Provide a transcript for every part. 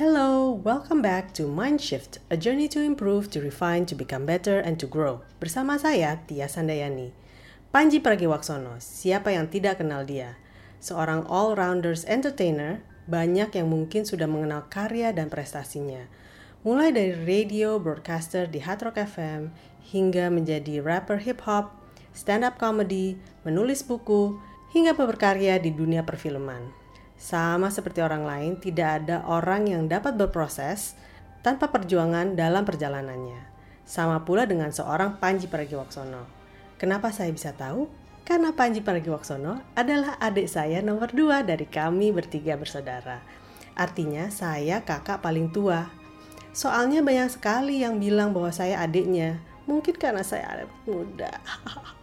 Hello, welcome back to Mindshift, a journey to improve, to refine, to become better, and to grow. Bersama saya, Tia Sandayani. Panji Pragiwaksono, siapa yang tidak kenal dia? Seorang all-rounders entertainer, banyak yang mungkin sudah mengenal karya dan prestasinya. Mulai dari radio, broadcaster di Hard Rock FM, hingga menjadi rapper hip-hop, stand-up comedy, menulis buku, hingga berkarya di dunia perfilman. Sama seperti orang lain, tidak ada orang yang dapat berproses tanpa perjuangan dalam perjalanannya. Sama pula dengan seorang Panji Pragiwaksono. Kenapa saya bisa tahu? Karena Panji Pragiwaksono adalah adik saya nomor dua dari kami bertiga bersaudara. Artinya saya kakak paling tua. Soalnya banyak sekali yang bilang bahwa saya adiknya. Mungkin karena saya adik muda.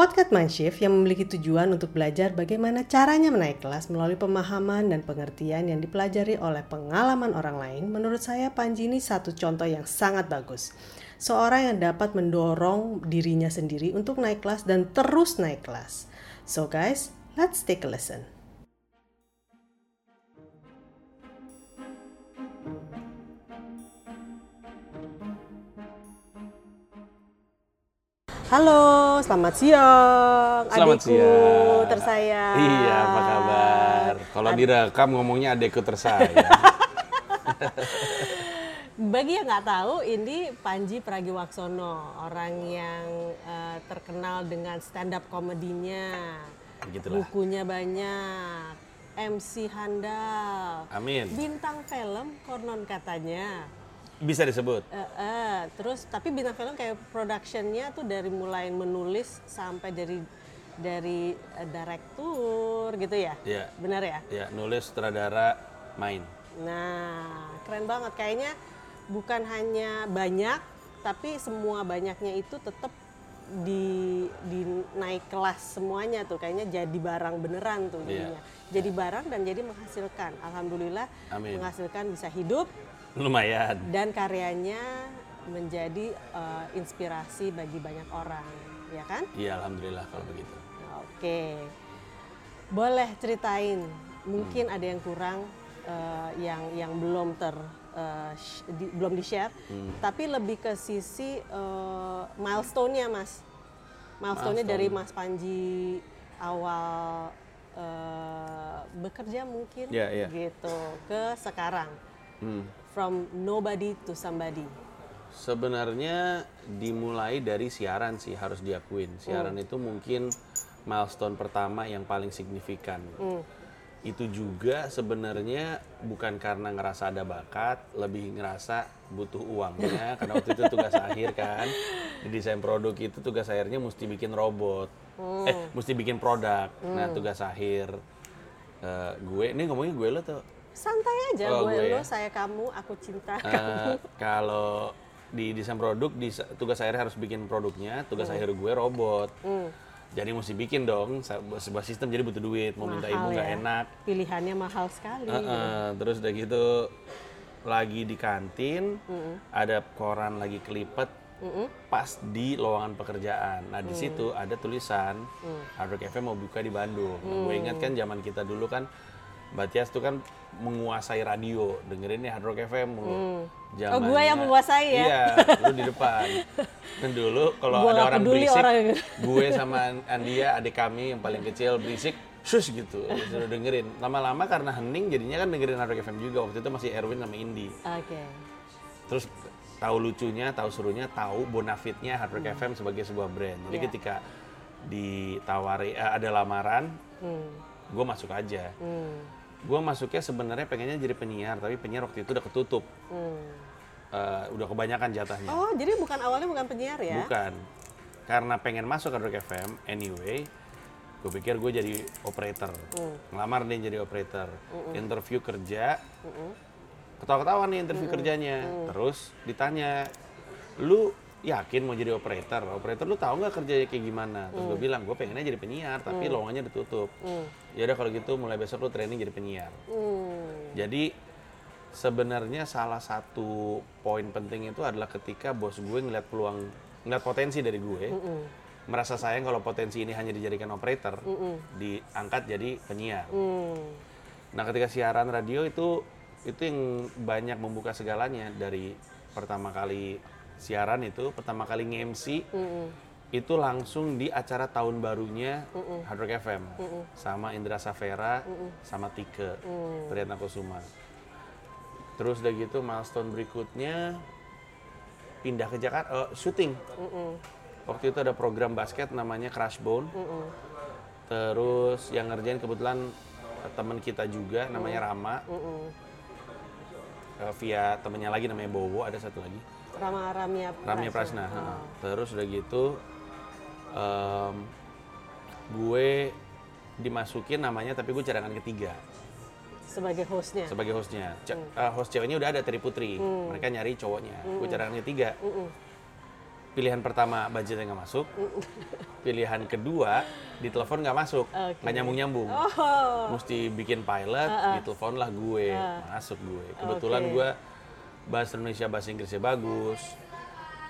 Podcast Mindshift yang memiliki tujuan untuk belajar bagaimana caranya menaik kelas melalui pemahaman dan pengertian yang dipelajari oleh pengalaman orang lain, menurut saya Panji ini satu contoh yang sangat bagus. Seorang yang dapat mendorong dirinya sendiri untuk naik kelas dan terus naik kelas. So guys, let's take a listen. Halo, selamat siang, Selamat adikku siang. tersayang. Iya, apa kabar? Kalau direkam ngomongnya adekku tersayang. Bagi yang nggak tahu, ini Panji Pragiwaksono, orang yang eh, terkenal dengan stand up komedinya, Begitulah. bukunya banyak, MC handal, Amin. bintang film konon katanya. Bisa disebut. Eh, eh, terus tapi bintang film kayak productionnya tuh dari mulai menulis sampai dari dari eh, direktur gitu ya, Iya. benar ya? Ya, nulis, sutradara, main. Nah, keren banget. Kayaknya bukan hanya banyak, tapi semua banyaknya itu tetap di, di naik kelas semuanya tuh. Kayaknya jadi barang beneran tuh Iya. jadinya. Jadi barang dan jadi menghasilkan. Alhamdulillah Amin. menghasilkan bisa hidup Lumayan. dan karyanya menjadi eh, inspirasi bagi banyak orang, ya kan? Iya, alhamdulillah kalau begitu. Oke, boleh ceritain. Mungkin ada yang kurang, eh, yang yang belum ter sh- di- belum di share, tapi lebih ke sisi eh, milestone-nya, mas. Milestone-nya dari Mas Panji awal eh, bekerja mungkin, Iya, iya. gitu, ke sekarang, Hmm. from nobody to somebody. Sebenarnya dimulai dari siaran sih harus diakuin. Siaran itu mungkin milestone pertama yang paling signifikan. Itu juga sebenarnya bukan karena ngerasa ada bakat, lebih ngerasa butuh uangnya. karena waktu itu tugas akhir kan, di desain produk itu tugas akhirnya mesti bikin robot, eh mesti bikin produk. Nah tugas akhir eh, gue, ini ngomongnya gue lo tuh Santai aja, Oh, gue, gue lo, ya. saya kamu, aku cinta Eh, kamu. kalau di desain produk di tugas akhir harus bikin produknya tugas akhir gue robot Hmm. Jadi mesti bikin dong sebuah sistem jadi butuh duit mau minta Mahal ibu nggak ya. enak. Pilihannya mahal sekali. Eh, eh, terus udah gitu lagi di kantin ada koran lagi kelipet pas di lowongan pekerjaan. Nah di situ ada tulisan Hard Rock FM mau buka di Bandung. Nah, gue ingat kan zaman kita dulu kan Mbak Tias tuh kan menguasai radio dengerin nih Hard Rock FM mulu. Oh, gue yang menguasai ya? Iya, lu di depan. Dan dulu kalau ada orang berisik, orang- gue sama Andia adik kami yang paling kecil berisik, sus gitu, suruh dengerin. Lama-lama karena hening jadinya kan dengerin Hard Rock FM juga. Waktu itu masih Erwin sama Indi. Oke. Terus tahu lucunya, tahu serunya, tahu bonafitnya Hard Rock FM sebagai sebuah brand. Jadi Hmm. Iya. ketika ditawari eh, ada lamaran, Hmm. gue masuk aja. Hmm. Gue masuknya sebenarnya pengennya jadi penyiar, tapi penyiar waktu itu udah ketutup, Hmm. Eh, udah kebanyakan jatahnya. Oh, jadi bukan awalnya bukan penyiar ya? Bukan. Karena pengen masuk ke Rock FM, anyway, gue pikir gue jadi operator. Hmm. Ngelamar nih jadi operator. Interview kerja, ketawa-ketawa nih interview kerjanya. Terus ditanya, lu yakin mau jadi operator? Operator lu tahu nggak kerjanya kayak gimana? Terus gue bilang, gue pengennya jadi penyiar, tapi lowongannya ditutup. Hmm. Ya udah kalau gitu mulai besok lu training jadi penyiar. Hmm. Jadi sebenarnya salah satu poin penting itu adalah ketika bos gue ngeliat peluang, ngeliat potensi dari gue, merasa sayang kalau potensi ini hanya dijadikan operator, diangkat jadi penyiar. Hmm. Nah, ketika siaran radio itu itu yang banyak membuka segalanya dari pertama kali siaran itu, pertama kali nge-MC itu langsung di acara tahun barunya Hard Rock FM sama Indra Safera sama Tike Priyatna Kusuma. Terus udah gitu milestone berikutnya pindah ke Jakarta, eh, syuting. Waktu itu ada program basket namanya Crash Bone. Terus yang ngerjain kebetulan teman kita juga namanya Rama. Eh, via temennya lagi namanya Bowo, ada satu lagi. Rama Ramya Ramya Prasna. Prasna. ha. Terus udah gitu em, gue dimasukin namanya tapi gue cadangan ketiga sebagai hostnya. sebagai hostnya. Ce- eh, host ceweknya udah ada Terry Putri. Mereka nyari cowoknya. Gue cadangan ketiga. Pilihan pertama budgetnya nggak masuk. Pilihan kedua ditelepon nggak masuk, nggak nyambung nyambung. Oh, Mesti bikin pilot, ditelepon lah gue, masuk gue. Kebetulan Oke. gue bahasa Indonesia bahasa Inggrisnya bagus.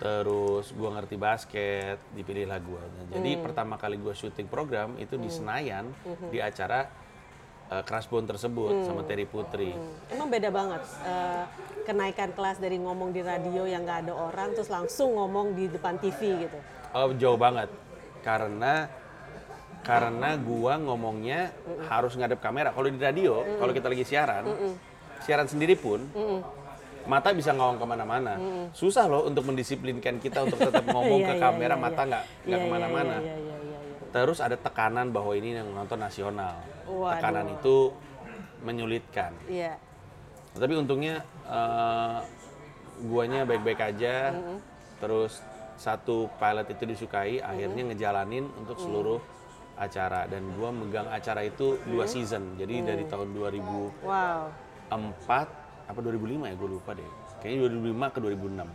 Terus gue ngerti basket, dipilihlah gue. Nah, Jadi Hmm. pertama kali gue syuting program itu di Senayan di acara uh, Crash Bone tersebut Hmm. sama Terry Putri. emang beda banget eh, kenaikan kelas dari ngomong di radio yang nggak ada orang terus langsung ngomong di depan TV gitu. Oh, jauh banget. Karena karena gua ngomongnya harus ngadep kamera. Kalau di radio, kalau kita lagi siaran, siaran sendiri pun mata bisa ngawang ke mana-mana. Susah loh untuk mendisiplinkan kita untuk tetap ngomong Iya, ke iya, kamera, iya, mata iya. nggak nggak Iya, iya, ke mana-mana. Iya, iya, iya, iya. Terus ada tekanan bahwa ini yang nonton nasional. Waduh. Tekanan itu menyulitkan. Iya. Tapi untungnya eh, guanya baik-baik aja. Terus satu pilot itu disukai, akhirnya ngejalanin untuk seluruh acara dan gua megang acara itu dua season. Jadi dari tahun 2004 Wow. Apa 2005 ya gue lupa deh. Kayaknya 2005 ke 2006.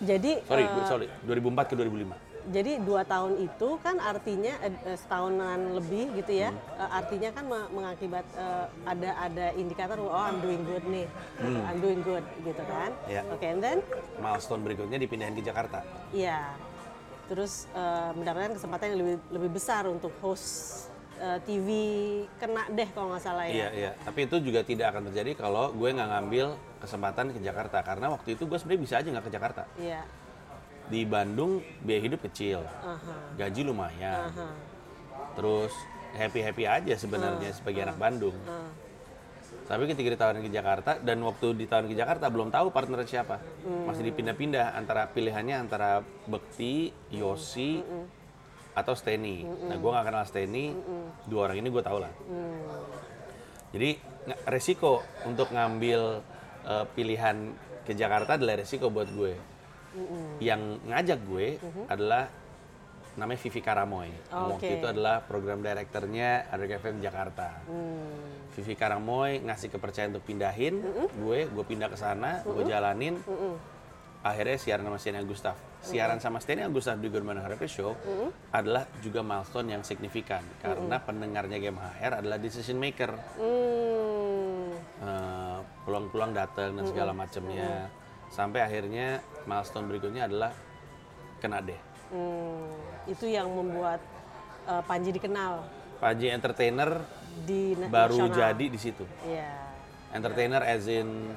Jadi Sorry, gu- sorry, 2004 ke 2005. jadi dua tahun itu kan artinya eh, eh, setahunan lebih gitu ya. Hmm. eh, artinya kan me- mengakibat eh, ada ada indikator oh I'm doing good nih. I'm doing good gitu kan. Hmm. Iya. Oke, and then Milestone berikutnya dipindahin ke Jakarta. Iya. Terus eh, mendapatkan kesempatan yang lebih lebih besar untuk host eh, TV kena deh kalau nggak salah Iya, ya. iya. Tapi itu juga tidak akan terjadi kalau gue nggak ngambil kesempatan ke Jakarta. Karena waktu itu gue sebenarnya bisa aja nggak ke Jakarta. Iya. Di Bandung biaya hidup kecil, Aha. gaji lumayan, Aha. terus happy happy aja sebenarnya sebagai anak Bandung. Ah. Tapi ketika ditawarin ke Jakarta dan waktu ditawarin ke Jakarta belum tahu partner siapa, masih dipindah-pindah antara pilihannya antara Bekti, Yosi, atau Steny. Nah gue nggak kenal Steny, dua orang ini gue tahu lah. Jadi nge- resiko untuk ngambil eh, pilihan ke Jakarta adalah resiko buat gue. Yang ngajak gue adalah namanya Vivi Karamoy. Yang Waktu itu adalah program direkturnya Adrek FM Jakarta. Vivi Karamoy ngasih kepercayaan untuk pindahin gue, gue pindah ke sana, gue jalanin. Akhirnya siaran sama Steny Agustaf. Siaran sama Steny Agustaf di Good Morning Harapan Show adalah juga milestone yang signifikan karena pendengarnya Game HR adalah decision maker. Hmm. Eh, peluang-peluang datang dan segala macamnya. Sampai akhirnya milestone berikutnya adalah kena deh. Hmm. Itu yang membuat eh, Panji dikenal Panji Entertainer di baru nasional. jadi di situ. Iya. Entertainer as in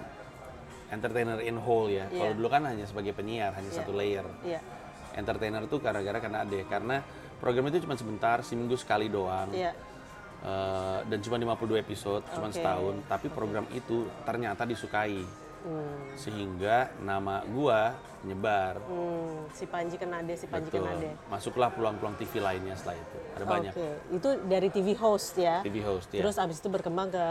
entertainer in whole ya. Kalau Iya. dulu kan hanya sebagai penyiar, hanya satu layer. Iya. Entertainer tuh gara-gara kena deh karena program itu cuma sebentar, seminggu sekali doang. Iya. Eh, dan cuma 52 episode, cuma Oke. setahun. Tapi program itu ternyata disukai. Hmm. Sehingga nama gua nyebar. Hmm. Si Panji Kenade, si Panji Betul. Kenade. Masuklah peluang-peluang TV lainnya setelah itu. Ada banyak Oke, itu dari TV host ya. TV host ya. Terus abis itu berkembang ke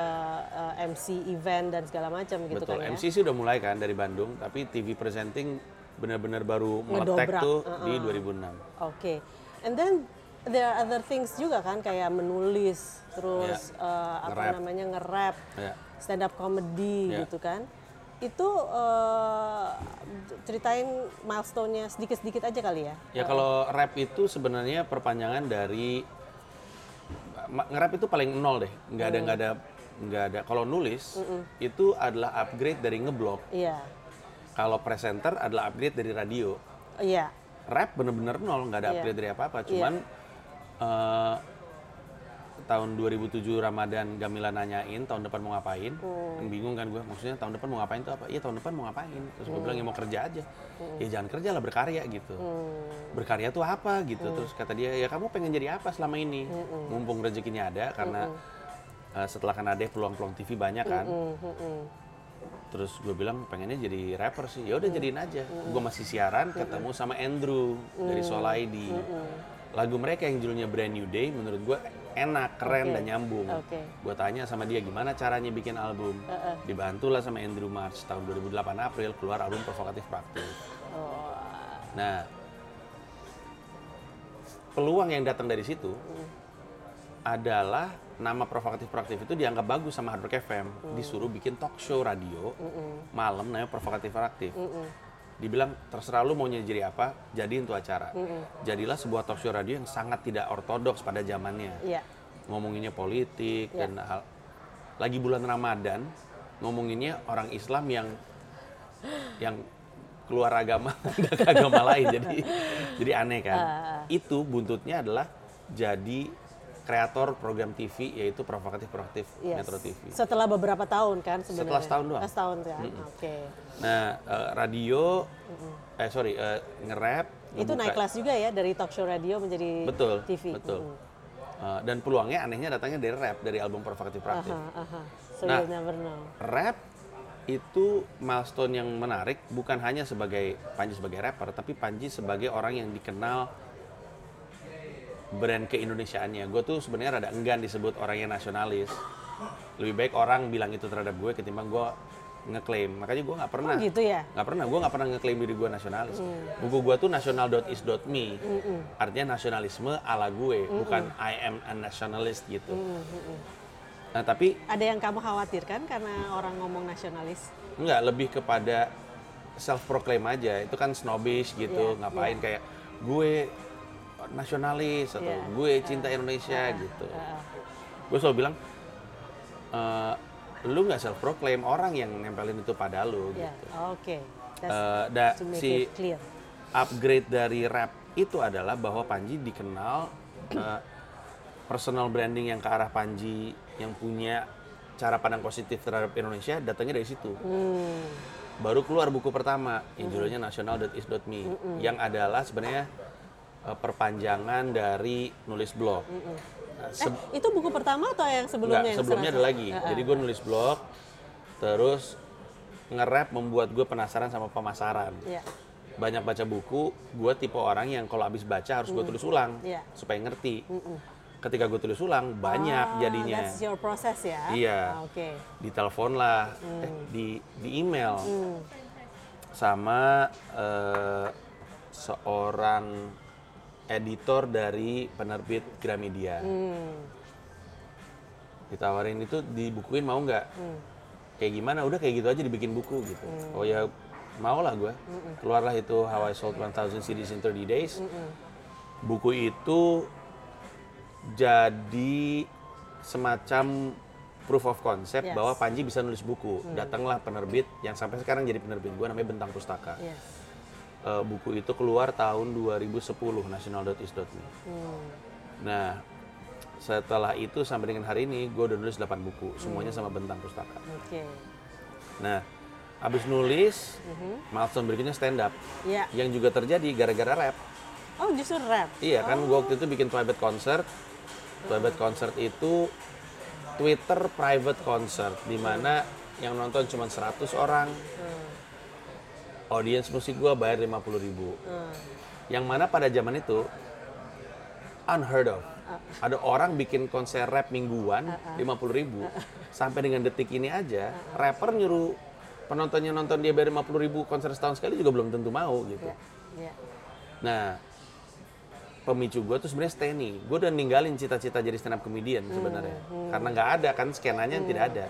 eh, MC event dan segala macam gitu Betul. kan ya. MC sih udah mulai kan dari Bandung, tapi TV presenting benar-benar baru meletek Ngedobrak, tuh uh-uh. di 2006. Oke. And then there are other things juga kan kayak menulis, terus eh, apa Nge-rap. namanya nge-rap, Ya. stand up comedy Ya. gitu kan. Itu eh, ceritain milestone-nya sedikit-sedikit aja kali ya. Ya kalau rap itu sebenarnya perpanjangan dari nge-rap itu paling nol deh, nggak ada nggak ada nggak ada. Kalau nulis itu adalah upgrade dari ngeblog. Iya. Kalau presenter adalah upgrade dari radio. Iya. Rap bener-bener nol, nggak ada Iya. upgrade dari apa-apa. Cuman eh, tahun 2007 Ramadan Gamila nanyain tahun depan mau ngapain, kan bingung kan gue, maksudnya tahun depan mau ngapain tuh apa? Iya tahun depan mau ngapain? Terus gue bilang ya mau kerja aja. Ya jangan kerja lah berkarya gitu. Berkarya tuh apa gitu? Terus kata dia ya kamu pengen jadi apa selama ini? Mumpung rezekinya ada karena eh, setelah kan ada peluang-peluang TV banyak kan. Terus gue bilang pengennya jadi rapper sih. Ya udah jadiin aja. Gue masih siaran ketemu sama Andrew dari Soul ID. Lagu mereka yang judulnya Brand New Day menurut gue enak, keren Oke. dan nyambung. Oke. Gue tanya sama dia gimana caranya bikin album. Dibantulah sama Andrew March tahun 2008 April keluar album Provokatif Praktik. Oh, Nah, peluang yang datang dari situ adalah nama provokatif proaktif itu dianggap bagus sama Hard Rock FM. Disuruh bikin talk show radio malam namanya provokatif proaktif. Dibilang terserah lu maunya jadi apa, jadiin tuh acara. Jadilah sebuah talk show radio yang sangat tidak ortodoks pada zamannya. Iya. Ngomonginnya politik Ya. dan hal lagi bulan Ramadan ngomonginnya orang Islam yang yang keluar agama ke agama lain jadi jadi aneh kan Ah, itu buntutnya adalah jadi kreator program TV yaitu provokatif proaktif Yes. Metro TV Setelah beberapa tahun kan sebenarnya. Setelah setahun doang. Ah, Setahun kan. Oke. nah eh, radio eh sorry eh, nge-rap Itu naik kelas juga ya dari talk show radio menjadi betul TV. betul Mm-mm. Eh, dan peluangnya anehnya datangnya dari rap dari album provokatif proaktif Aha, aha. So Nah. never know. rap itu milestone yang menarik bukan hanya sebagai Panji sebagai rapper tapi Panji sebagai orang yang dikenal brand keindonesiaannya. Gue tuh sebenarnya rada enggan disebut orang yang nasionalis. Lebih baik orang bilang itu terhadap gue ketimbang gue ngeklaim. Makanya gue nggak pernah Oh gitu ya. nggak pernah. Gue nggak pernah ngeklaim diri gue nasionalis. Buku gue tuh national.is.me artinya nasionalisme ala gue bukan I am a nationalist gitu. Nah tapi Ada yang kamu khawatirkan karena orang ngomong nasionalis? Enggak, lebih kepada self proclaim aja. Itu kan snobbish gitu, Iya, ngapain? iya. kayak gue nasionalis atau Iya, gue cinta Indonesia gitu. Ah, Gue selalu bilang eh, lu nggak self proclaim orang yang nempelin itu pada lu Ya, gitu. oke. That's Eh, da- to make si clear. upgrade dari rap itu adalah bahwa Panji dikenal eh, personal branding yang ke arah Panji yang punya cara pandang positif terhadap Indonesia datangnya dari situ. Hmm. baru keluar buku pertama yang judulnya national.is.me yang adalah sebenarnya eh, perpanjangan dari nulis blog. Nah, se- Eh, itu buku pertama atau yang sebelumnya? enggak, yang sebelumnya ada serasa? lagi. Ah, ah. Jadi gue nulis blog, terus nge-rap membuat gue penasaran sama pemasaran. Iya. Banyak baca buku, gue tipe orang yang kalau habis baca harus gue tulis ulang Iya. supaya ngerti. Ketika gue tulis ulang banyak Ah, jadinya. That's your process ya? Iya. Ah, Oke. Ditelepon lah, Hmm. eh, di di email sama eh, seorang editor dari penerbit Gramedia. Hmm. Ditawarin itu dibukuin mau nggak? Hmm. Kayak gimana? Udah kayak gitu aja dibikin buku gitu. Oh ya mau lah gue. Hmm. Keluarlah itu How I Sold 1000 CDs in 30 Days. Hmm. Buku itu jadi semacam proof of concept Yes. bahwa Panji bisa nulis buku. Datanglah penerbit yang sampai sekarang jadi penerbit gue namanya Bentang Pustaka. Yes. Eh, buku itu keluar tahun 2010 national.is.me. Hmm. Nah, setelah itu sampai dengan hari ini gue udah nulis 8 buku, semuanya sama Bentang Pustaka. Oke. Nah, abis nulis, milestone berikutnya stand up. Iya. Yang juga terjadi gara-gara rap. Oh justru rap. Iya kan, gue waktu itu bikin private concert. Private concert itu Twitter private concert, di mana yang nonton cuma 100 orang. Audience musik gue bayar 50 ribu. Hmm. Yang mana pada zaman itu unheard of. Ada orang bikin konser rap mingguan 50 ribu. Sampai dengan detik ini aja, rapper nyuruh penontonnya nonton dia bayar 50 ribu konser setahun sekali juga belum tentu mau gitu. Iya. Iya. Nah, pemicu gue tuh sebenarnya Steny. Gue udah ninggalin cita-cita jadi stand up comedian sebenarnya. Karena nggak ada kan skenanya tidak ada.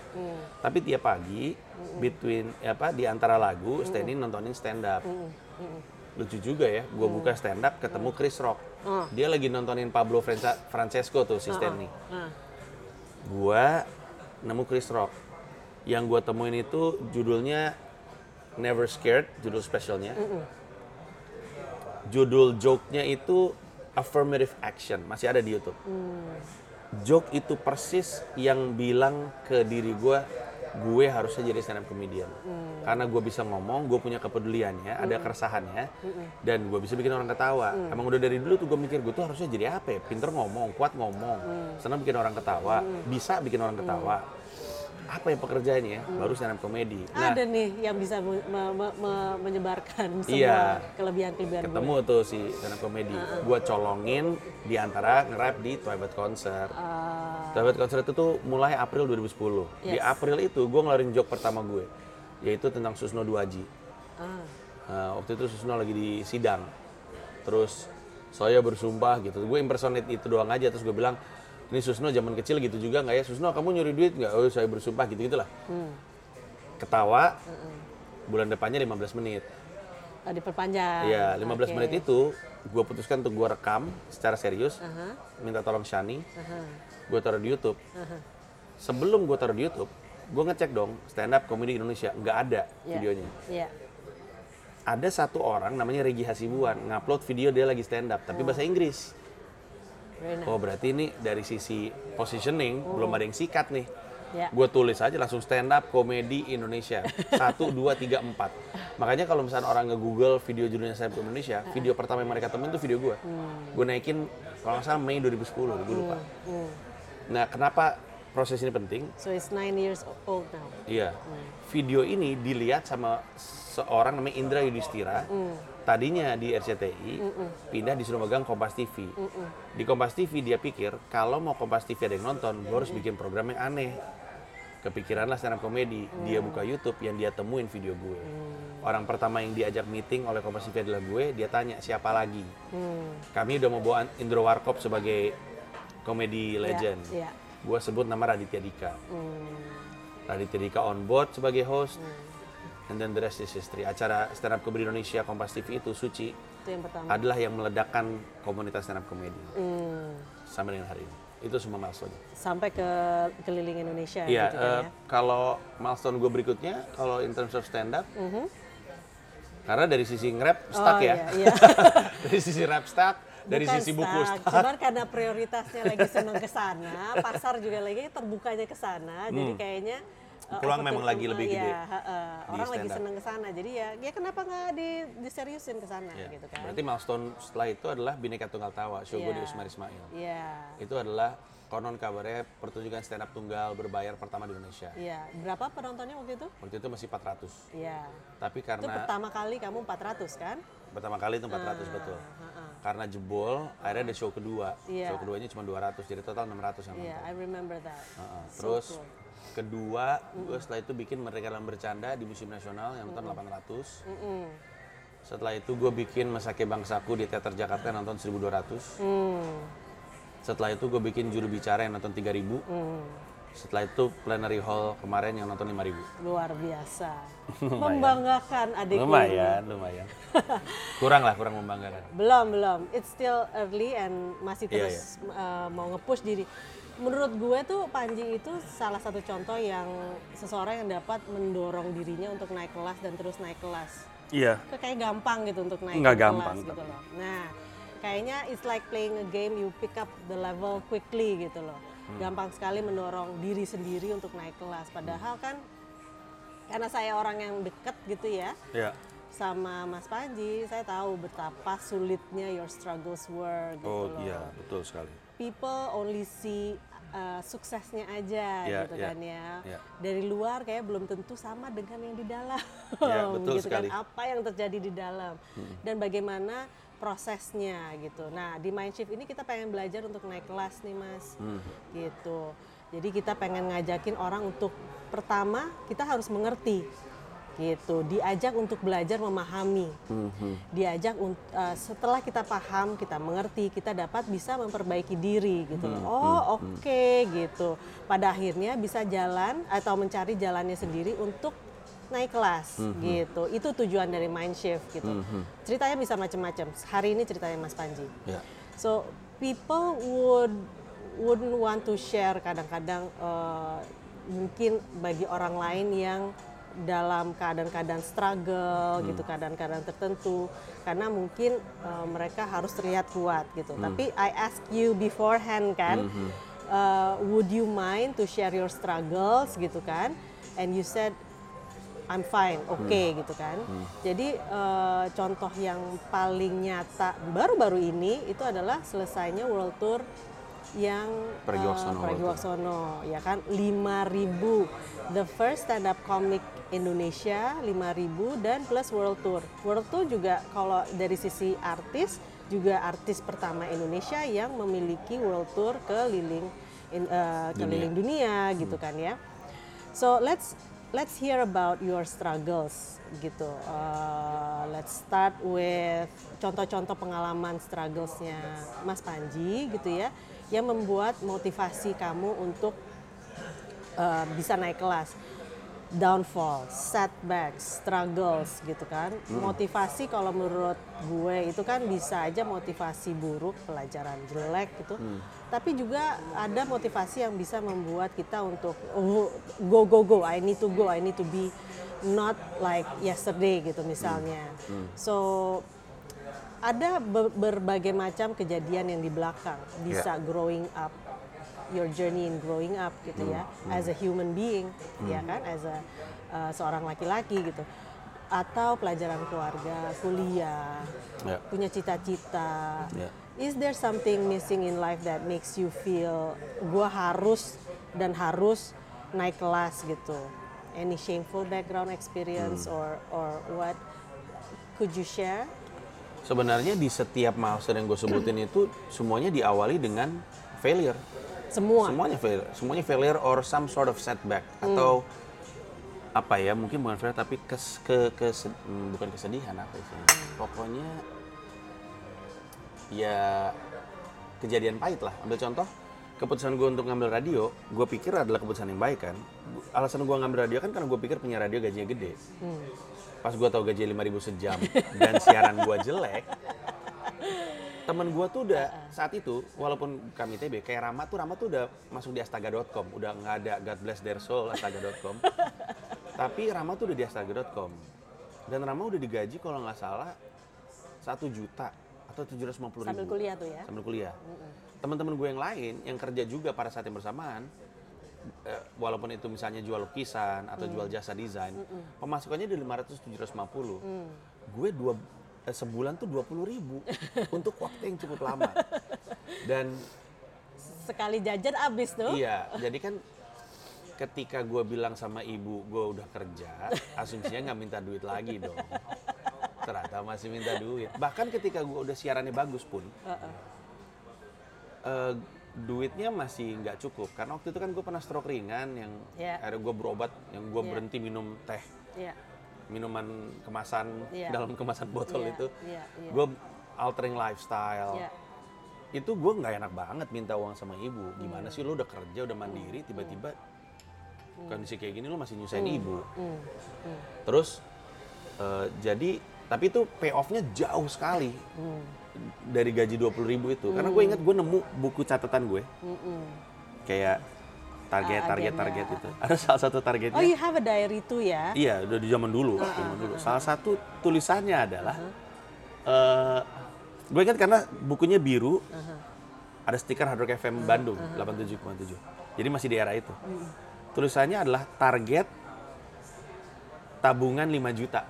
Tapi tiap pagi between apa di antara lagu Steny nontonin stand up. Lucu juga ya, gue buka stand up ketemu Chris Rock. Oh. Dia lagi nontonin Pablo Franca- Francesco tuh si Steny. Ah. Gua nemu Chris Rock. Yang gue temuin itu judulnya Never Scared, judul spesialnya. Judul joke-nya itu affirmative action, masih ada di YouTube. joke itu persis yang bilang ke diri gue gue harusnya jadi stand up comedian. Hmm. karena gue bisa ngomong gue punya kepeduliannya ada keresahannya dan gue bisa bikin orang ketawa. Mm. emang udah dari dulu tuh gue mikir gue tuh harusnya jadi apa ya? Pinter ngomong kuat ngomong Mm. senang bikin orang ketawa bisa bikin orang ketawa apa ya pekerjaannya? Baru stand up comedy nah. Ada nih yang bisa me- me- me- me- menyebarkan semua Iya. kelebihan-kelebihan gue. ketemu tuh si stand up comedy gue colongin di antara nge-rap di Twilight Concert. Ah, Twilight Concert itu tuh mulai April 2010 di Yes. April itu gue ngeluarin joke pertama gue yaitu tentang Susno Duaji ah, Nah, waktu itu Susno lagi di sidang. Terus saya bersumpah gitu. Gue impersonate itu doang aja. Terus gue bilang ini Susno zaman kecil gitu juga nggak ya Susno kamu nyuri duit nggak oh saya bersumpah gitu gitulah hmm. ketawa bulan depannya 15 menit Ah, diperpanjang. Iya, 15 Oke. menit itu gue putuskan untuk gue rekam secara serius, Aha, minta tolong Shani, aha, gue taruh di YouTube. aha. Sebelum gue taruh di YouTube, gue ngecek dong stand up komedi Indonesia nggak ada Iya. videonya. Iya. Ada satu orang namanya Regi Hasibuan ngupload video dia lagi stand up tapi bahasa Inggris. Very nice. Oh berarti ini dari sisi positioning belum ada yang sikat nih. Ya. Gue tulis aja langsung stand up komedi Indonesia satu dua tiga empat. Makanya kalau misalnya orang nge-google video judulnya stand up Indonesia, video pertama yang mereka temuin tuh video gue. Gue naikin kalau nggak salah Mei 2010, gue lupa. Hmm. Nah kenapa proses ini penting? So it's nine years old now. Iya. Video ini dilihat sama seorang namanya Indra Yudhistira. Tadinya di RCTI, pindah disuruh megang Kompas TV. Di Kompas TV dia pikir kalau mau Kompas TV ada yang nonton, gue harus bikin program yang aneh. Kepikiranlah stand up komedi. Dia buka YouTube yang dia temuin video gue. Orang pertama yang diajak meeting oleh Kompas TV adalah gue. Dia tanya siapa lagi. Hmm. Kami udah mau bawa Indro Warkop sebagai komedi legend. Iya. Gue sebut nama Raditya Dika. Hmm. Raditya Dika on board sebagai host. And then the rest is history. Acara stand up comedy Indonesia Kompas TV itu Suci Itu yang pertama. adalah yang meledakkan komunitas stand up comedy Hmm. sampai dengan hari ini. Itu semua milestone. Sampai ke keliling Indonesia Iya, gitu kan eh, ya. kalau milestone gue berikutnya, kalau in terms of stand up, Mhm. karena dari sisi nge-rap stuck Oh, ya, iya, iya. dari sisi rap stuck, dari Bukan sisi buku stuck. Cuman karena prioritasnya lagi seneng ke sana, pasar juga lagi terbukanya ke sana, jadi kayaknya uh, Hmm. Peluang memang lagi lebih iya, gede heeh. di orang lagi seneng ke sana, jadi ya, ya kenapa nggak di, diseriusin ke sana Ya, gitu kan? Berarti milestone setelah itu adalah Bineka Tunggal Tawa, show gue di. Usmar Ismail. Iya, Itu adalah konon kabarnya pertunjukan stand up tunggal berbayar pertama di Indonesia. iya. Berapa penontonnya waktu itu? Waktu itu masih 400. Iya. Tapi Itu karena pertama kali kamu 400 kan? pertama kali itu 400 betul. Heeh. Karena jebol, akhirnya ada show kedua. Iya. Show keduanya cuma 200, jadi total 600 yang Iya, nonton. I remember that. Heeh. So Terus cool. kedua, gue setelah itu bikin Mereka dalam Bercanda di Museum Nasional yang nonton 800. Mm-mm. Setelah itu gue bikin Masake Bangsaku di Teater Jakarta yang nonton 1200. Hmm. Setelah itu gue bikin Juru Bicara yang nonton 3000. Hmm. Setelah itu Plenary Hall kemarin yang nonton 5000. Luar biasa. Membanggakan adikku. Lumayan, lumayan. kurang lah, kurang membanggakan. Belum, belum. It's still early and masih Iya, terus uh, mau nge-push diri. Menurut gue tuh Panji itu salah satu contoh yang seseorang yang dapat mendorong dirinya untuk naik kelas dan terus naik kelas. Iya. Itu kayak gampang gitu untuk naik Nggak kelas gampang, gitu tapi. loh. Nah, kayaknya it's like playing a game you pick up the level quickly gitu loh. Hmm. Gampang sekali mendorong diri sendiri untuk naik kelas. Padahal kan karena saya orang yang deket gitu ya Ya. sama Mas Panji, saya tahu betapa sulitnya your struggles were gitu Oh loh. iya, betul sekali. People only see uh, suksesnya aja Iya, gitu iya, kan ya. iya. Dari luar kayak belum tentu sama dengan yang di dalam. Iya, betul gitu sekali. kan apa yang terjadi di dalam dan bagaimana prosesnya gitu. Nah, di Mindshift ini kita pengen belajar untuk naik kelas nih, Mas. Hmm. Gitu. Jadi kita pengen ngajakin orang untuk pertama kita harus mengerti gitu diajak untuk belajar memahami diajak unt- eh, setelah kita paham kita mengerti kita dapat bisa memperbaiki diri gitu loh. oh oke gitu pada akhirnya bisa jalan atau mencari jalannya sendiri untuk naik kelas gitu. Itu tujuan dari Mindshift gitu. Ceritanya bisa macam-macam hari ini ceritanya Mas Panji. Ya. So people would wouldn't want to share kadang-kadang eh, mungkin bagi orang lain yang dalam keadaan-keadaan struggle gitu keadaan-keadaan tertentu. Karena mungkin eh, mereka harus terlihat kuat gitu. Tapi I ask you beforehand kan uh, would you mind to share your struggles gitu kan? And you said I'm fine, oke okay, gitu kan. Jadi uh, contoh yang paling nyata baru-baru ini itu adalah selesainya World Tour yang Pergi Waksono uh, Pergi World Waksono ya kan 5000 the first stand up comic Indonesia 5000 dan plus World Tour. World Tour juga kalau dari sisi artis juga artis pertama Indonesia yang memiliki World Tour keliling in, uh, keliling dunia gitu kan ya. So let's let's hear about your struggles gitu. Uh, let's start with contoh-contoh pengalaman strugglesnya Mas Panji gitu ya, yang membuat motivasi kamu untuk uh, bisa naik kelas. Downfall, setbacks, struggles gitu kan. Motivasi kalau menurut gue itu kan bisa aja motivasi buruk, pelajaran jelek gitu. Tapi juga ada motivasi yang bisa membuat kita untuk oh, go go go, I need to go, I need to be not like yesterday gitu misalnya. So ada be- berbagai macam kejadian yang di belakang. Bisa growing up your journey in growing up gitu ya as a human being ya kan? As a uh, seorang laki-laki gitu atau pelajaran keluarga kuliah Ya. punya cita-cita. Ya. is there something missing in life that makes you feel gua harus dan harus naik kelas gitu? Any shameful background experience or or what could you share? Sebenarnya di setiap milestone yang gue sebutin itu semuanya diawali dengan failure. semua? Semuanya failure, semuanya failure or some sort of setback. Atau apa ya mungkin bukan failure tapi kes, ke, kes- hmm, bukan kesedihan apa istilahnya. Pokoknya ya kejadian pahit lah. Ambil contoh keputusan gue untuk ngambil radio, gue pikir adalah keputusan yang baik kan. Alasan gue ngambil radio kan karena gue pikir punya radio gajinya gede. Pas gue tahu gaji 5000 sejam dan siaran gue jelek, temen gue tuh udah saat itu walaupun kami TB kayak Rama tuh Rama tuh udah masuk di astaga.com udah nggak ada God bless their soul astaga.com tapi Rama tuh udah di astaga.com dan Rama udah digaji kalau nggak salah satu juta atau tujuh ratus ribu. Sambil kuliah tuh ya? Sambil kuliah. Teman-teman gue yang lain yang kerja juga pada saat yang bersamaan eh, walaupun itu misalnya jual lukisan atau jual jasa desain pemasukannya di 500 750 gue dua eh, sebulan tuh 20 ribu untuk waktu yang cukup lama. Dan sekali jajan abis tuh. Iya jadi kan ketika gue bilang sama ibu gue udah kerja asumsinya nggak minta duit lagi dong. Ternyata masih minta duit. Bahkan ketika gue udah siarannya bagus pun eh, duitnya masih nggak cukup. Karena waktu itu kan gue pernah stroke ringan yang Iya. akhirnya gue berobat yang gue Iya. berhenti minum teh. Iya. Minuman kemasan Iya. dalam kemasan botol Iya, itu iya, iya. gue altering lifestyle Iya. itu gue nggak enak banget minta uang sama ibu gimana Hmm. sih lu udah kerja udah mandiri tiba-tiba kondisi kayak gini lu masih nyusahin ibu Hmm. terus eh, jadi tapi itu payoffnya jauh sekali Hmm. dari gaji 20.000 ribu itu karena gue ingat gue nemu buku catatan gue Mm-mm. kayak target Ah, target target itu ada salah satu targetnya Oh, you have a diary too ya? Iya, udah di zaman dulu, Ah, zaman dulu. Salah satu tulisannya adalah, eh, gue ingat karena bukunya biru, ada stiker Hard Rock FM Bandung 87,7. Jadi masih di era itu. Tulisannya adalah target tabungan 5 juta.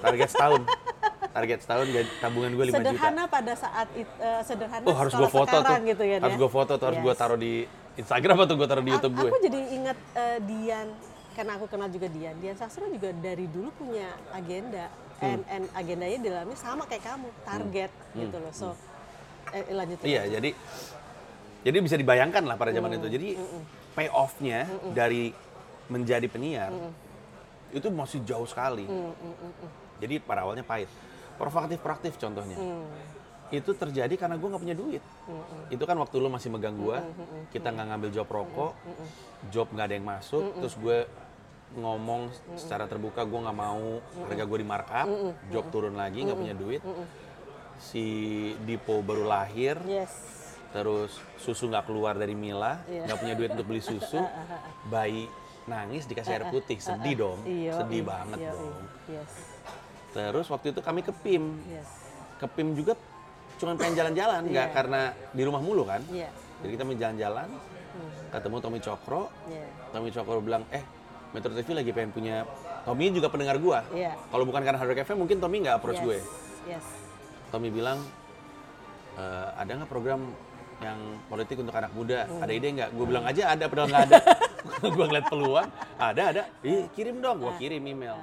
Target setahun. Target setahun tabungan gue 5 juta. Sederhana pada saat it- eh, sederhana Oh harus gue foto tuh, gitu ya. harus gue foto tuh, harus gue Yes. taruh di Instagram atau gue taruh di YouTube gue. Aku jadi ingat eh, Dian karena aku kenal juga Dian. Dian Sastro juga dari dulu punya agenda Hmm. and, and agendanya di dalamnya sama kayak kamu, target gitu loh. So eh, lanjut. Hmm. Iya, jadi jadi bisa dibayangkan lah pada Hmm. zaman itu. Jadi payoff-nya dari menjadi penyiar Hmm. itu masih jauh sekali. Jadi pada awalnya pahit. Provokatif praktif contohnya. Hmm. Itu terjadi karena gue nggak punya duit. Itu kan waktu lu masih megang gue, kita nggak ngambil job rokok, job nggak ada yang masuk, terus gue ngomong secara terbuka gue nggak mau harga gue di markup, job turun lagi nggak punya duit. Si Dipo baru lahir, Yes. terus susu nggak keluar dari Mila, Iya. nggak punya duit untuk beli susu, bayi nangis dikasih air putih, sedih dong, Iya, sedih iya, banget iya, dong. Yes. Terus waktu itu kami ke PIM, Yes. ke PIM juga cuma pengen jalan-jalan, nggak Iya. karena di rumah mulu kan. Iya. Jadi kita main jalan-jalan, ketemu Tommy Cokro. Iya. Tommy Cokro bilang, eh Metro TV lagi pengen punya Tommy juga pendengar gua. Iya. Kalau bukan karena Hard Rock FM mungkin Tommy nggak approach Yes. gue. Yes. Tommy bilang, "E, ada nggak program yang politik untuk anak muda? Hmm. Ada ide nggak? Gue bilang aja ada, padahal nggak ada. gue ngeliat peluang, ada ada. Ih, kirim dong, gue kirim email.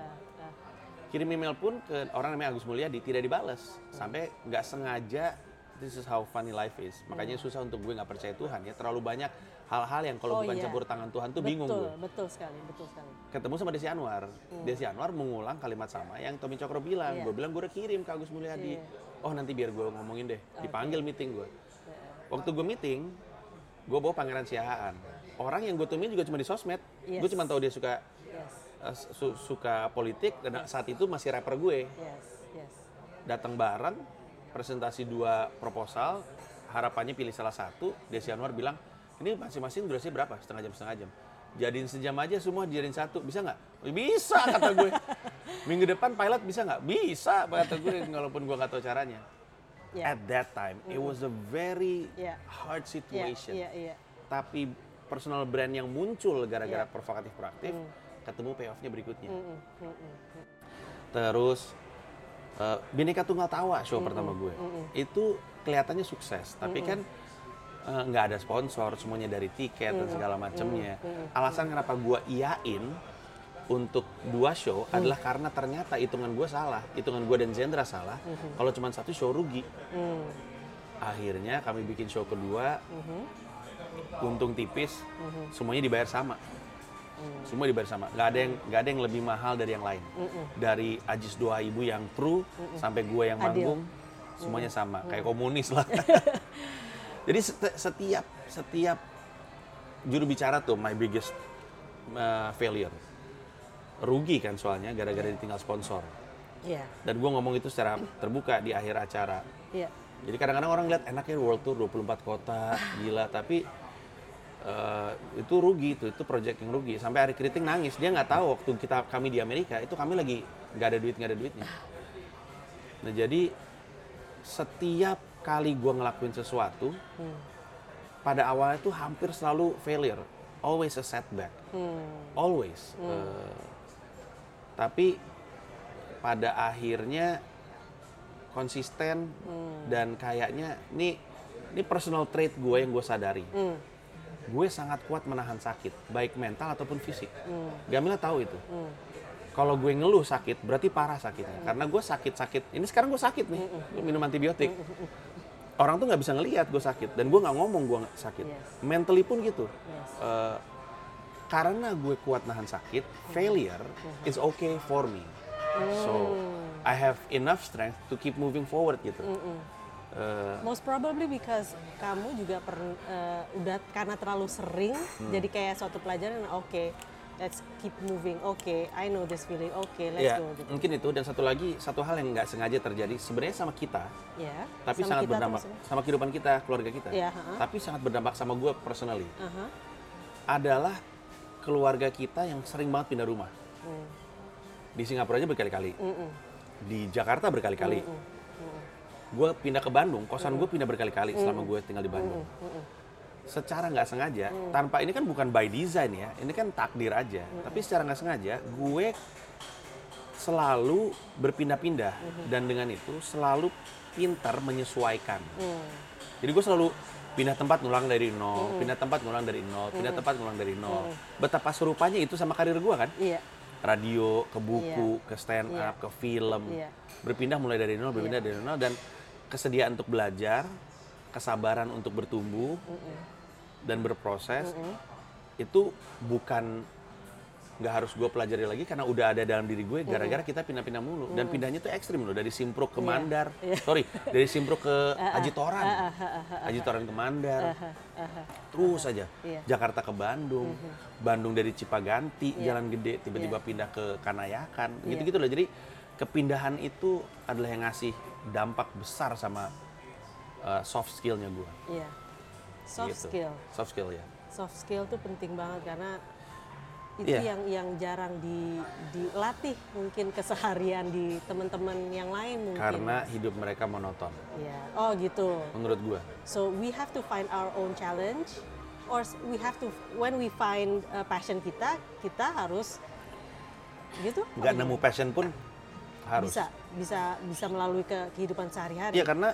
Kirim email pun ke orang namanya Agus Mulyadi tidak dibales sampai nggak sengaja. This is how funny life is. Makanya susah untuk gue nggak percaya Tuhan ya. Terlalu banyak hal-hal yang kalau Oh, bukan iya. campur tangan Tuhan tuh bingung betul, gue. Betul sekali, betul sekali. Ketemu sama Desi Anwar. Desi Anwar mengulang kalimat sama yang Tommy Cokro bilang. Iya. Gue bilang gue udah kirim ke Agus Mulyadi. Iya. Oh nanti biar gue ngomongin deh. Dipanggil meeting gue. Waktu gue meeting, gue bawa Pangeran Siahaan. Orang yang gue temuin juga cuma di sosmed. Yes. Gue cuma tahu dia suka Yes. eh, su- suka politik dan saat itu masih rapper gue. Yes. Yes. Datang bareng, presentasi dua proposal, harapannya pilih salah satu. Desi Anwar bilang, ini masing-masing durasi berapa? Setengah jam, setengah jam. Jadiin sejam aja semua, jadiin satu. Bisa nggak? "Oh, Bisa, kata gue. Minggu depan pilot bisa nggak? Bisa, kata gue, walaupun gue nggak tahu caranya. Yeah. At that time, it was a very Yeah. hard situation. iya, iya. Tapi personal brand yang muncul gara-gara Iya. provokatif proaktif, ketemu payoff-nya berikutnya. Mm, mm, mm. Terus eh, Bineka Tunggal Tawa show pertama gue. Itu kelihatannya sukses, tapi kan eh, nggak ada sponsor, semuanya dari tiket dan segala macamnya. Alasan kenapa gue iyain untuk dua show adalah karena ternyata hitungan gue salah, hitungan gue dan Zendra salah. Kalau cuma satu show rugi. Mm, Akhirnya kami bikin show kedua, mhm, untung tipis, semuanya dibayar sama. Semua dibayar sama. Nggak ada yang nggak ada yang lebih mahal dari yang lain. Dari Ajis Doa Ibu yang kru sampai gue yang Adil. manggung, semuanya sama. Kayak komunis lah. Jadi seti- setiap setiap juru bicara tuh my biggest uh, failure. Rugi kan soalnya gara-gara ditinggal sponsor. Iya. Dan gue ngomong itu secara terbuka di akhir acara. Iya. Jadi kadang-kadang orang lihat enaknya World Tour 24 kota, gila, tapi eh, itu rugi itu, itu project yang rugi. Sampai hari Keriting nangis, dia nggak tahu waktu kita kami di Amerika itu kami lagi nggak ada duit nggak ada duitnya. Nah jadi setiap kali gua ngelakuin sesuatu, pada awalnya tuh hampir selalu failure, always a setback, Hmm. always. Eh, tapi pada akhirnya konsisten dan kayaknya ini ini personal trait gue yang gue sadari. Hmm. Gue sangat kuat menahan sakit, baik mental ataupun fisik. Hmm. Gamila tahu itu. Kalau gue ngeluh sakit, berarti parah sakitnya. Karena gue sakit-sakit. Ini sekarang gue sakit nih, gue minum antibiotik. Orang tuh nggak bisa ngelihat gue sakit dan gue nggak ngomong gue sakit. Yes. Mentally pun gitu. Yes. Eh, karena gue kuat nahan sakit, failure is okay for me. So I have enough strength to keep moving forward gitu. Eh, Most probably because kamu juga per, eh, udah karena terlalu sering Hmm. jadi kayak suatu pelajaran oke let's keep moving oke I know this feeling oke let's ya, go gitu mungkin itu dan satu lagi satu hal yang nggak sengaja terjadi sebenarnya sama kita, ya tapi sama sangat kita berdampak sama kehidupan kita, keluarga kita. Iya, ha-ha. Tapi sangat berdampak sama gue personally. Aha. Adalah keluarga kita yang sering banget pindah rumah. Hmm. Di Singapura aja berkali-kali, Mm-mm. di Jakarta berkali-kali. Gue pindah ke Bandung, kosan gue pindah berkali-kali selama gue tinggal di Bandung. Secara nggak sengaja, tanpa ini kan bukan by design ya, ini kan takdir aja. Tapi secara nggak sengaja, gue selalu berpindah-pindah dan dengan itu selalu pintar menyesuaikan. Hmm. Jadi gue selalu pindah tempat ngulang dari nol, pindah tempat ngulang dari nol, pindah tempat ngulang dari nol. Betapa serupanya itu sama karir gue kan? iya radio, ke buku, ke stand Iya. up, ke film. Iya. Berpindah mulai dari nol, berpindah dari nol dan kesediaan untuk belajar, kesabaran untuk bertumbuh dan berproses itu bukan nggak harus gue pelajari lagi karena udah ada dalam diri gue gara-gara kita pindah-pindah mulu. Dan pindahnya tuh ekstrim loh dari Simpruk ke Mandar. Sorry dari Simpruk ke Ajitoran Ajitoran ke Mandar. Terus aja. Iya. Jakarta ke Bandung. Bandung dari Cipaganti Jalan Gede tiba-tiba pindah ke Kanayakan. Gitu-gitu loh. Jadi kepindahan itu adalah yang ngasih dampak besar sama uh, soft skillnya gue iya soft gitu. skill soft skill ya soft skill tuh penting banget karena itu Iya. yang yang jarang di dilatih mungkin keseharian di teman-teman yang lain mungkin. Karena hidup mereka monoton, Ya. Oh gitu. menurut gua. So we have to find our own challenge, or we have to when we find uh, passion kita, kita harus gitu. Apa nemu passion pun harus. Bisa bisa bisa melalui ke kehidupan sehari-hari. Iya karena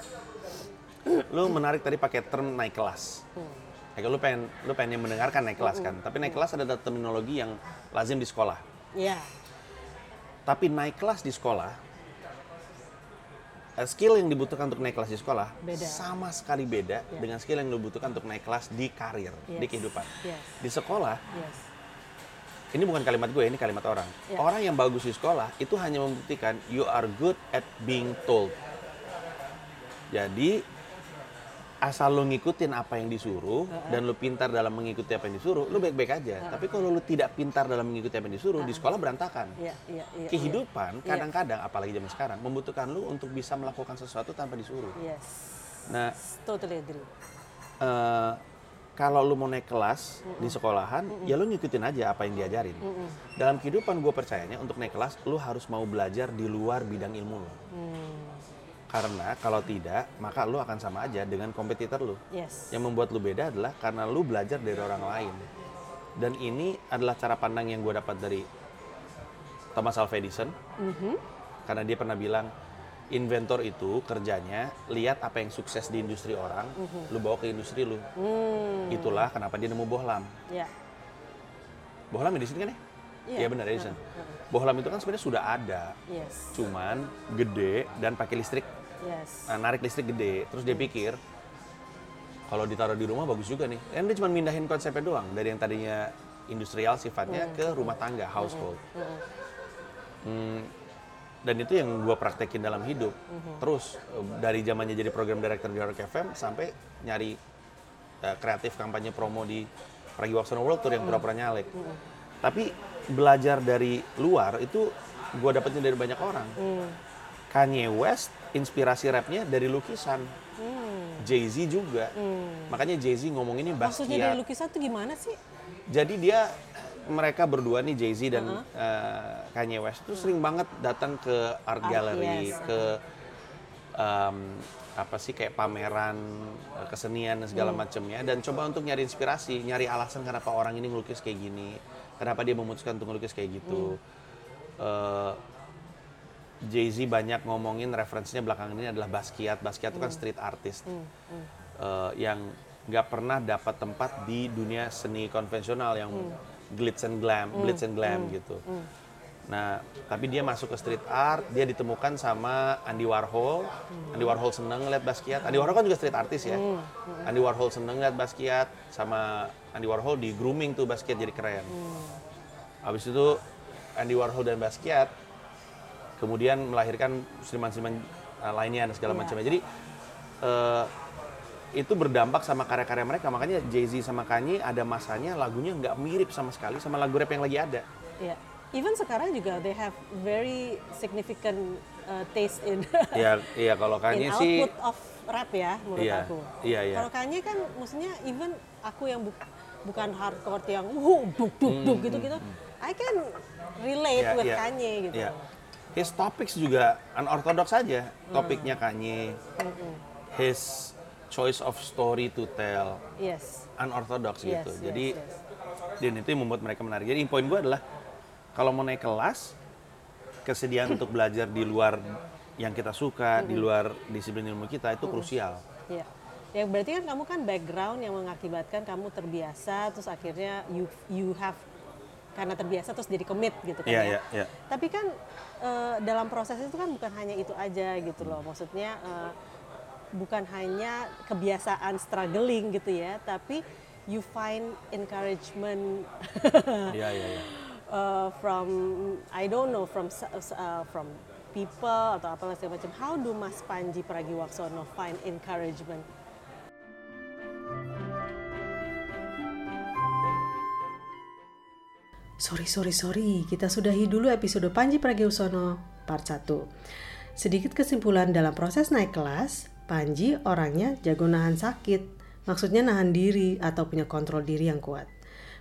lu menarik tadi pakai term naik kelas. Hmm. Kayak lu pengen lu pengen mendengarkan naik kelas kan, tapi naik kelas ada terminologi yang lazim di sekolah. Iya. Tapi naik kelas di sekolah, eh, skill yang dibutuhkan untuk naik kelas di sekolah Beda. sama sekali beda dengan skill yang dibutuhkan untuk naik kelas di karir, di Yes. kehidupan. Yes. Di sekolah, Yes. Ini bukan kalimat gue, ini kalimat orang. Ya. Orang yang bagus di sekolah itu hanya membuktikan you are good at being told. Jadi asal lu ngikutin apa yang disuruh dan lu pintar dalam mengikuti apa yang disuruh, lu baik-baik aja. Tapi kalau lu tidak pintar dalam mengikuti apa yang disuruh, di sekolah berantakan. Iya, iya, iya. Kehidupan Iya. kadang-kadang, apalagi zaman sekarang, membutuhkan lu untuk bisa melakukan sesuatu tanpa disuruh. Yes. Nah, Totally agree. eh, kalau lu mau naik kelas di sekolahan, ya lu ngikutin aja apa yang diajarin. Dalam kehidupan gue percayanya untuk naik kelas, lu harus mau belajar di luar bidang ilmu lu. Hmm. Karena kalau tidak, maka lu akan sama aja dengan kompetitor lu. Yes. Yang membuat lu beda adalah karena lu belajar dari orang lain. Dan ini adalah cara pandang yang gue dapat dari Thomas Alva Edison. Mhm. Karena dia pernah bilang, inventor itu kerjanya lihat apa yang sukses di industri orang, lu bawa ke industri lu. Hmm. Itulah kenapa dia nemu bohlam. Ya. Bohlam Edison kan ya? Iya. Iya benar Edison. Bohlam itu kan sebenarnya sudah ada, Yes. cuman gede dan pakai listrik, Yes. nah, narik listrik gede. Terus dia pikir, kalau ditaruh di rumah bagus juga nih. Dan dia cuma mindahin konsepnya doang dari yang tadinya industrial sifatnya ke rumah tangga, household. Hmm, dan itu yang gue praktekin dalam hidup. Terus eh, dari zamannya jadi program director di Rock FM sampai nyari eh, kreatif kampanye promo di Pragiwaksono World Tour yang pura-pura nyalek. Tapi belajar dari luar itu gue dapetin dari banyak orang. Hmm. Kanye West inspirasi rapnya dari lukisan. Hmm. Jay-Z juga. Makanya Jay-Z ngomong ini Maksudnya dari Basquiat. lukisan tuh gimana sih? Jadi dia mereka berdua nih Jay-Z dan eh, Kanye West tuh sering banget datang ke art Art, gallery, yes, ke em, apa sih kayak pameran eh, kesenian dan segala macamnya dan coba untuk nyari inspirasi, nyari alasan kenapa orang ini ngelukis kayak gini, kenapa dia memutuskan untuk ngelukis kayak gitu. Eh, Jay-Z banyak ngomongin referensinya belakangan ini adalah Basquiat. Basquiat itu kan street artist. Eh, yang nggak pernah dapat tempat di dunia seni konvensional yang glitz and glam, glitz and glam gitu. Nah, tapi dia masuk ke street art, dia ditemukan sama Andy Warhol. Andy Warhol seneng ngeliat Basquiat. Andy Warhol kan juga street artist ya. Andy Warhol seneng ngeliat Basquiat, sama Andy Warhol di grooming tuh Basquiat jadi keren. Habis itu Andy Warhol dan Basquiat kemudian melahirkan seniman-seniman uh, lainnya dan segala Iya. macamnya. Jadi eh, itu berdampak sama karya-karya mereka. Makanya Jay-Z sama Kanye ada masanya lagunya nggak mirip sama sekali sama lagu rap yang lagi ada. Ya. Even sekarang juga they have very significant uh, taste in Iya, iya kalau Kanye in sih output of rap ya menurut Iya, aku. iya, iya. Kalau Kanye kan maksudnya even aku yang bu- bukan hardcore yang wuh duk duk duk gitu-gitu, I can relate Hmm, Iya, with iya, Kanye gitu. iya. His topics juga unorthodox saja. Topiknya Kanye, his choice of story to tell, Yes. unorthodox Yes, gitu. yes, Jadi yes. dan itu yang membuat mereka menarik. Jadi poin gue adalah kalau mau naik kelas, kesediaan untuk belajar di luar yang kita suka, di luar disiplin ilmu kita itu krusial. Iya. Ya berarti kan kamu kan background yang mengakibatkan kamu terbiasa terus akhirnya you you have karena terbiasa terus jadi commit gitu kan Iya, ya. iya, iya. Tapi kan eh, dalam proses itu kan bukan hanya itu aja gitu loh. Maksudnya eh, bukan hanya kebiasaan struggling gitu ya, tapi you find encouragement Iya, iya, iya. uh, from I don't know from uh, from people atau apalah segala macam. How do Mas Panji Pragiwaksono find encouragement? Sorry, sorry, sorry. Kita sudahi dulu episode Panji Pragiwaksono part 1. Sedikit kesimpulan dalam proses naik kelas, Panji orangnya jago nahan sakit. Maksudnya nahan diri atau punya kontrol diri yang kuat.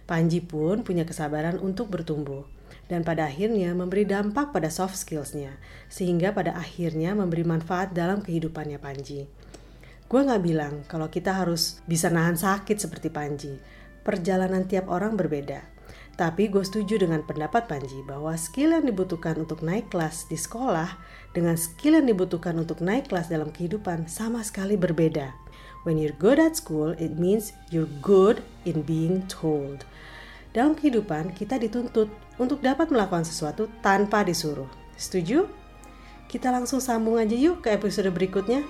Panji pun punya kesabaran untuk bertumbuh dan pada akhirnya memberi dampak pada soft skills-nya, sehingga pada akhirnya memberi manfaat dalam kehidupannya Panji. Gue gak bilang kalau kita harus bisa nahan sakit seperti Panji. Perjalanan tiap orang berbeda. Tapi gue setuju dengan pendapat Panji bahwa skill yang dibutuhkan untuk naik kelas di sekolah dengan skill yang dibutuhkan untuk naik kelas dalam kehidupan sama sekali berbeda. When you're good at school, it means you're good in being told. Dalam kehidupan, kita dituntut untuk dapat melakukan sesuatu tanpa disuruh. Setuju? Kita langsung sambung aja yuk ke episode berikutnya.